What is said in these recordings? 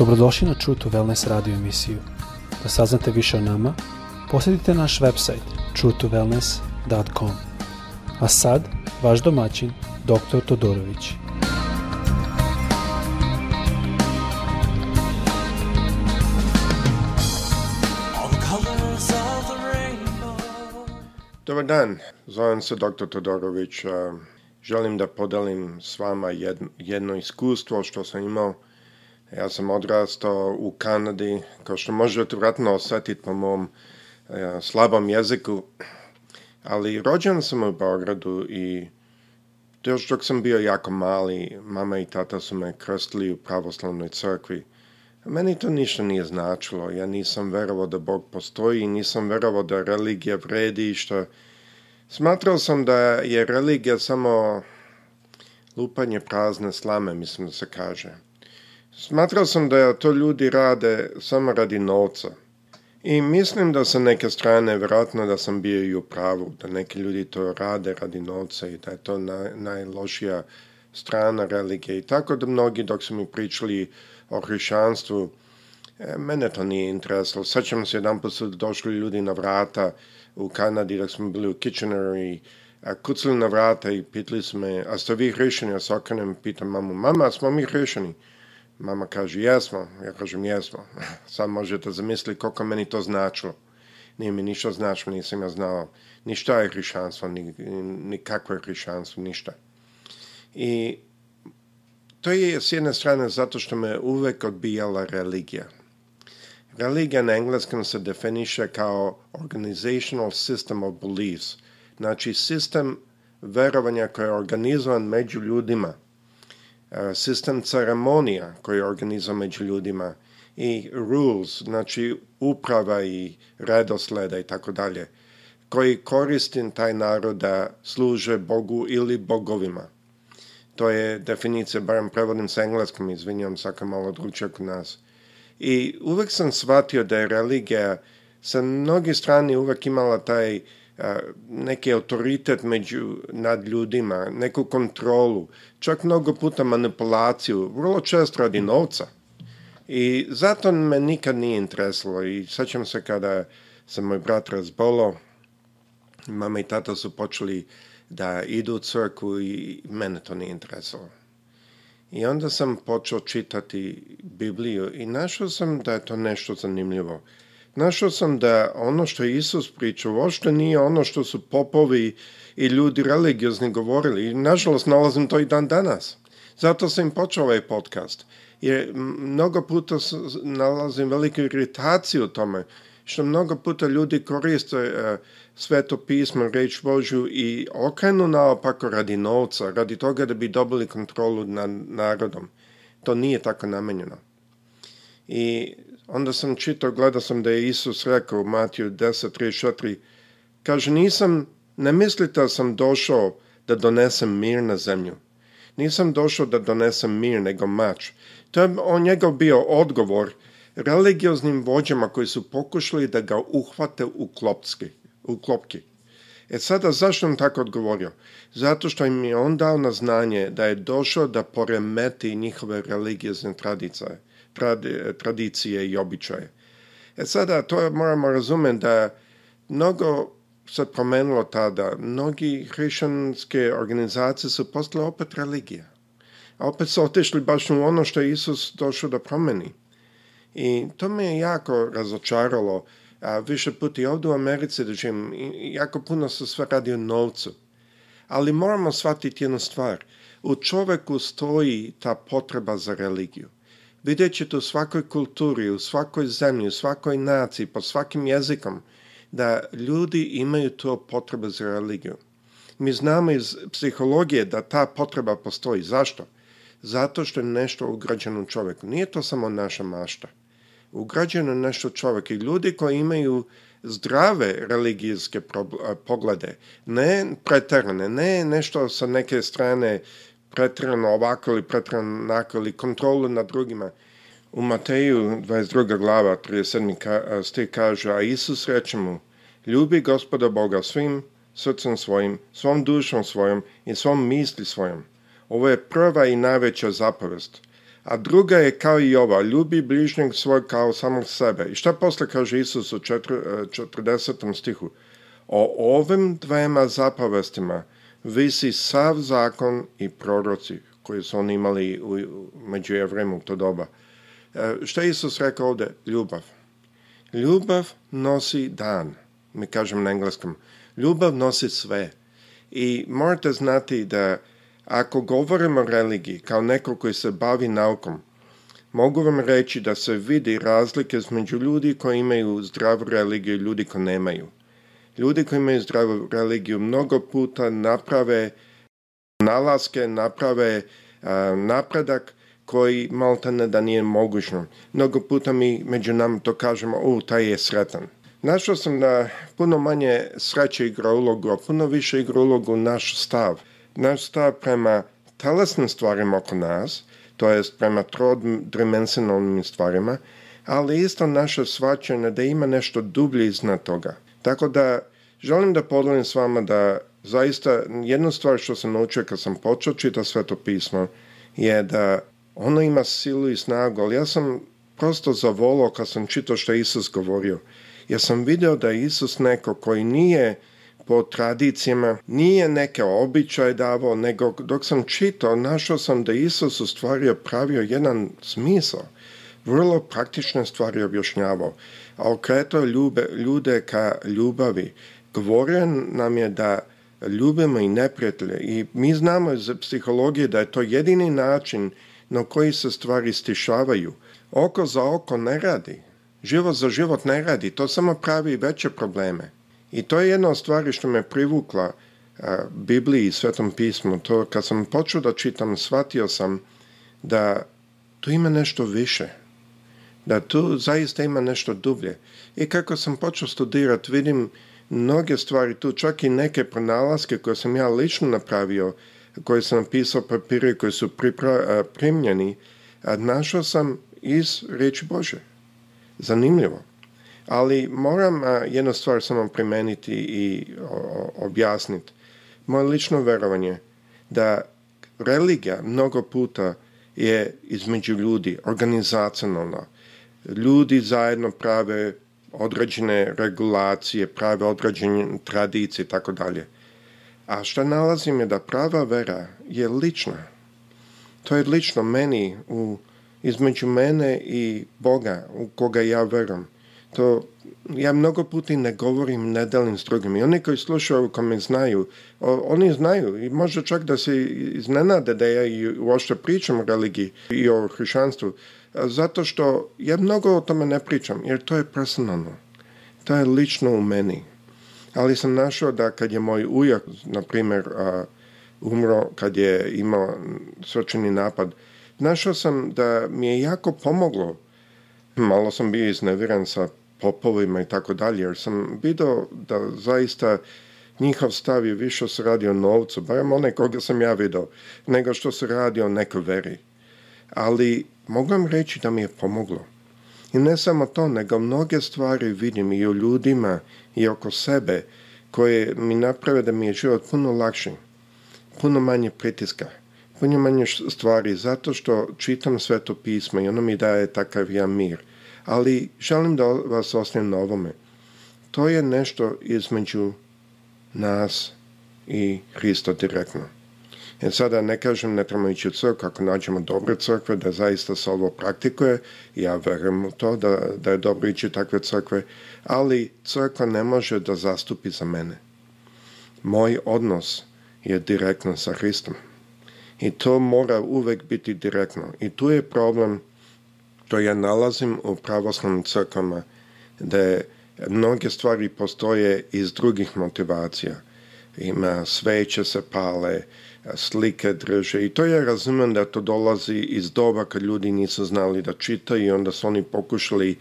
Dobrodošli na True to Wellness radio emisiju. Da saznate više o nama, posjetite naš website truetowellness.com. A sad, vaš domaćin, dr. Todorović. Dobar dan, zovem se dr. Todorović. Želim da podelim s vama jedno iskustvo što sam imao Ja sam odrastao u Kanadi, kao što možete vratno osetiti po mom e, slabom jeziku, ali rođen sam u Beogradu i još dok sam bio jako mali, mama i tata su me krstili u pravoslavnoj crkvi. Meni to ništa nije značilo, ja nisam verovao da Bog postoji, i nisam verovao da religija vredi i što... Smatrao sam da je religija samo lupanje prazne slame, mislim da se kaže. Smatrao sam da to ljudi rade samo radi novca. I mislim da sa neke strane vjerojatno da sam bio i u pravu, da neki ljudi to rade radi novca i da je to naj, najlošija strana religije. I tako da mnogi dok su mi pričali o hrišćanstvu, e, mene to nije interesalo. Sećam se jedan put su došli ljudi na vrata u Kanadi dok smo bili u Kitchener i e, kucali na vrata i pitali su me, a ste vi hrišćani? Ja se okrenem pitam mamu, mama, smo mi hrišćani? Mama kaže, jesmo. Ja kažem, jesmo. Sad možete zamisliti koliko meni to značilo. Nije mi ništa značilo, nisam ja znao ni šta je hrišćanstvo, ni, ni kako je hrišćanstvo, ništa. I to je s jedne strane zato što me uvek odbijala religija. Religija na engleskom se definiše kao organizational system of beliefs, znači sistem verovanja koji je organizovan među ljudima – E, sistem ceremonija koji je organizam među ljudima i rules, znači uprava i redosleda i tako dalje, koji koristim taj narod da služe Bogu ili bogovima. To je definicija, barem prevodim sa engleskom, izvinjam, svaka malo dručija kod nas. I uvek sam shvatio da je religija sa mnogi strani uvek imala taj uh, neki autoritet među, nad ljudima, neku kontrolu, čak mnogo puta manipulaciju, vrlo često radi mm. novca. I zato me nikad nije interesilo i sećam se kada se moj brat razbolo, mama i tata su počeli da idu u crku i mene to nije interesilo. I onda sam počeo čitati Bibliju i našao sam da je to nešto zanimljivo našao sam da ono što je Isus pričao uopšte nije ono što su popovi i ljudi religiozni govorili. Nažalost, nalazim to i dan danas. Zato sam im počeo ovaj podcast. Jer mnogo puta nalazim veliku iritaciju u tome što mnogo puta ljudi koriste e, sveto pismo, reč Božju i okrenu naopako radi novca, radi toga da bi dobili kontrolu nad narodom. To nije tako namenjeno. I Onda sam čitao, gledao sam da je Isus rekao u Matiju 10.34, kaže nisam, ne mislite da sam došao da donesem mir na zemlju. Nisam došao da donesem mir, nego mač. To je on njegov bio odgovor religioznim vođama koji su pokušali da ga uhvate u, klopski, u klopki. E sada zašto on tako odgovorio? Zato što im je on dao na znanje da je došao da poremeti njihove religiozne tradicije tradi, tradicije i običaje. E sada, to moramo razumeti da mnogo se promenilo tada. Mnogi hrišćanske organizacije su postale opet religija. A opet su otišli baš u ono što je Isus došao da promeni. I to me je jako razočaralo. A više puta i ovdje u Americi držim, da jako puno se sve radi o novcu. Ali moramo shvatiti jednu stvar. U čoveku stoji ta potreba za religiju. Vidjet ćete u svakoj kulturi, u svakoj zemlji, u svakoj naciji, po svakim jezikom, da ljudi imaju to potrebu za religiju. Mi znamo iz psihologije da ta potreba postoji. Zašto? Zato što je nešto ugrađeno u čoveku. Nije to samo naša mašta. Ugrađeno je nešto u čoveku. I ljudi koji imaju zdrave religijske poglede, ne preterane, ne nešto sa neke strane pretrano ovako ili pretrano onako ili kontrolu nad drugima. U Mateju 22. glava 37. stih kaže, a Isus reče mu, ljubi gospoda Boga svim srcem svojim, svom dušom svojom i svom misli svojom. Ovo je prva i najveća zapovest. A druga je kao i ova, ljubi bližnjeg svoj kao samog sebe. I šta posle kaže Isus u 40. E, stihu? O ovim dvema zapovestima – visi sav zakon i proroci koji su oni imali u, među jevrema u to doba. E, što je Isus rekao ovde? Ljubav. Ljubav nosi dan, mi kažemo na engleskom. Ljubav nosi sve. I morate znati da ako govorimo o religiji kao neko koji se bavi naukom, mogu vam reći da se vidi razlike između ljudi koji imaju zdravu religiju i ljudi koji nemaju. Ljudi koji imaju zdravu religiju mnogo puta naprave nalaske, naprave a, napredak koji maltene da nije mogućno. Mnogo puta mi među nama to kažemo, u, taj je sretan. Našao sam da puno manje sreće igra ulogu, a puno više igra ulogu naš stav. Naš stav prema telesnim stvarima oko nas, to jest prema trodimenzionalnim stvarima, ali isto naše svačanje da ima nešto dublje iznad toga. Tako da, želim da podelim s vama da zaista jedna stvar što sam naučio kad sam počeo čita sveto pismo je da ono ima silu i snagu, ali ja sam prosto zavolao kad sam čitao što je Isus govorio. Ja sam video da je Isus neko koji nije po tradicijama, nije neke običaje davao, nego dok sam čitao, našao sam da Isus u stvari pravio jedan smisao vrlo praktične stvari objašnjavao, a okretao ljube, ljude ka ljubavi. Govorio nam je da ljubimo i neprijatelje i mi znamo iz psihologije da je to jedini način na koji se stvari stišavaju. Oko za oko ne radi, život za život ne radi, to samo pravi veće probleme. I to je jedna od stvari što me privukla a, Bibliji i Svetom pismu. To kad sam počeo da čitam, shvatio sam da tu ima nešto više da tu zaista ima nešto dublje. I kako sam počeo studirati, vidim mnoge stvari tu, čak i neke pronalaske koje sam ja lično napravio, koje sam napisao papire koji su pripra, primljeni, našao sam iz reči Bože. Zanimljivo. Ali moram jednu stvar samo primeniti i objasniti. Moje lično verovanje da religija mnogo puta je između ljudi organizacionalna ljudi zajedno prave određene regulacije, prave određene tradicije i tako dalje. A što nalazim je da prava vera je lična. To je lično meni, u, između mene i Boga u koga ja verujem. To ja mnogo puta ne govorim, ne delim s drugim. I oni koji slušaju, ko me znaju, o, oni znaju i možda čak da se iznenade da ja i uopšte pričam o religiji i o hrišćanstvu zato što ja mnogo o tome ne pričam, jer to je personalno. To je lično u meni. Ali sam našao da kad je moj ujak, na primer, umro kad je imao srčani napad, našao sam da mi je jako pomoglo. Malo sam bio iznevjeren sa popovima i tako dalje, jer sam vidio da zaista njihov stav je više se radi o novcu, barem one koga sam ja vidio, nego što se radi o nekoj veri. Ali mogu vam reći da mi je pomoglo. I ne samo to, nego mnoge stvari vidim i u ljudima i oko sebe koje mi naprave da mi je život puno lakši, puno manje pritiska, puno manje stvari, zato što čitam sveto pismo i ono mi daje takav ja mir. Ali želim da vas ostavim na ovome. To je nešto između nas i Hristo direktno. E sada ne kažem ne trebamo ići u crkvu, ako nađemo dobre crkve, da zaista se ovo praktikuje, ja verujem u to da, da je dobro ići u takve crkve, ali crkva ne može da zastupi za mene. Moj odnos je direktno sa Hristom. I to mora uvek biti direktno. I tu je problem to ja nalazim u pravoslavnim crkvama, da mnoge stvari postoje iz drugih motivacija. Ima sveće se pale, slike drže i to ja razumem da to dolazi iz doba kad ljudi nisu znali da čitaju i onda su oni pokušali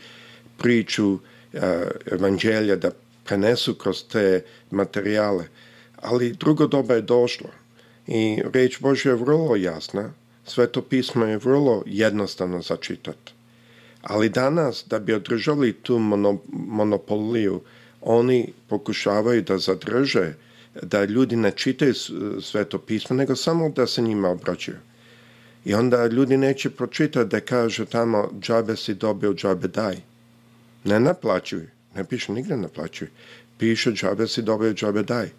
priču e, evanđelja da prenesu kroz te materijale. Ali drugo doba je došlo i reč Božja je vrlo jasna, sveto pismo je vrlo jednostavno za čitati. Ali danas, da bi održali tu monopoliju, oni pokušavaju da zadrže uh, da ljudi ne čitaju sveto pismo, nego samo da se njima obraćaju. I onda ljudi neće pročitati da kaže tamo džabe si dobio, džabe daj. Ne naplaćuj, ne piše nigde naplaćuj. Piše džabe si dobio, džabe daj.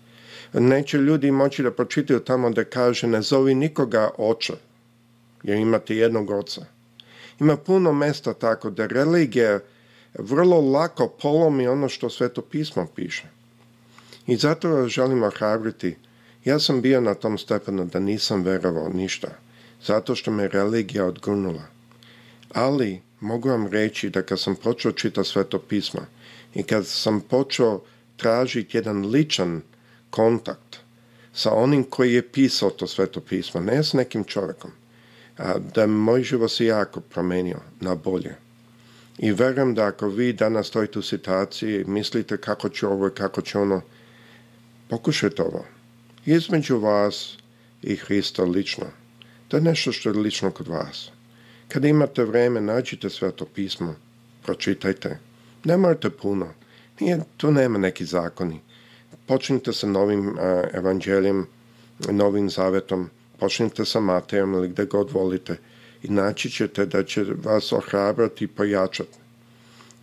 Neće ljudi moći da pročitaju tamo da kaže ne zovi nikoga oče, jer imate jednog oca. Ima puno mesta tako da religija vrlo lako polomi ono što sveto pismo piše. I zato vas želim ohrabriti. Ja sam bio na tom stepenu da nisam verovao ništa, zato što me religija odgurnula. Ali mogu vam reći da kad sam počeo čitati sveto pismo i kad sam počeo tražiti jedan ličan kontakt sa onim koji je pisao to sveto pismo, ne s nekim čovjekom, a, da moj život se jako promenio na bolje. I verujem da ako vi danas stojite u situaciji, mislite kako će ovo, kako će ono, Pokušajte ovo. Između vas i Hrista lično. To je nešto što je lično kod vas. Kada imate vreme, nađite sveto pismo, pročitajte. Ne morate puno. Nije, tu nema neki zakoni. Počnite sa novim a, evanđeljem, novim zavetom, počnite sa Matejom ili gde god volite i naći ćete da će vas ohrabrati i pojačati.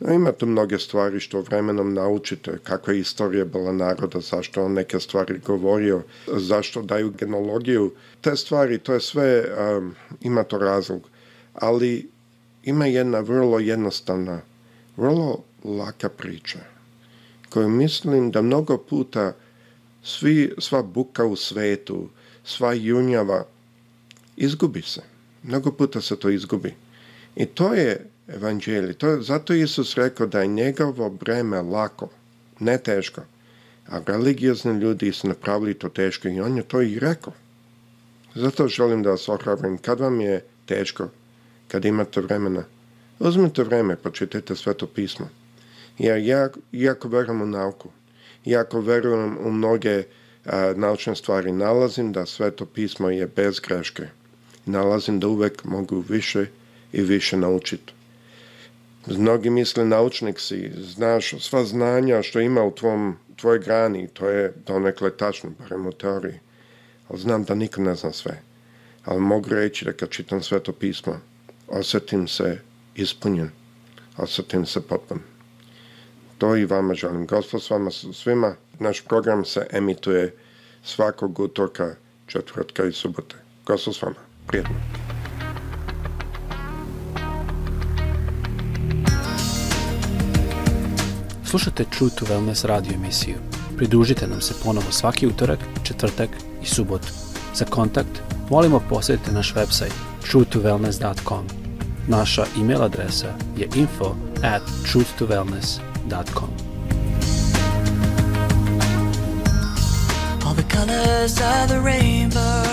Ima tu mnoge stvari što vremenom naučite, kako je istorija bila naroda, zašto on neke stvari govorio, zašto daju genologiju. Te stvari, to je sve, um, ima to razlog. Ali ima jedna vrlo jednostavna, vrlo laka priča, koju mislim da mnogo puta svi, sva buka u svetu, sva junjava, izgubi se. Mnogo puta se to izgubi. I to je evanđelje. To, zato Isus rekao da je njegovo breme lako, ne teško. A religiozni ljudi su napravili to teško i on je to i rekao. Zato želim da vas ohrabrim. Kad vam je teško, kad imate vremena, uzmite vreme, pročitajte sve to pismo. Ja, ja, iako verujem u nauku, iako verujem u mnoge a, naučne stvari, nalazim da sve to pismo je bez greške. Nalazim da uvek mogu više i više naučiti. Mnogi misle naučnik si, znaš sva znanja što ima u tvom, tvoj grani, to je donekle tačno, barem u teoriji. Ali znam da niko ne zna sve. Ali mogu reći da kad čitam sveto pismo, osetim se ispunjen, osetim se potpun. To i vama želim. Gospod s vama svima. Naš program se emituje svakog utorka, četvrtka i subote. Gospod s vama. Prijetno. Slušajte True to Wellness radio emisiju. Pridružite nam se ponovo svaki utorak, četvrtak i subotu. Za kontakt molimo posjetite naš website truetowellness.com. Naša e-mail adresa je info at truetowellness.com. All the colors of the rainbow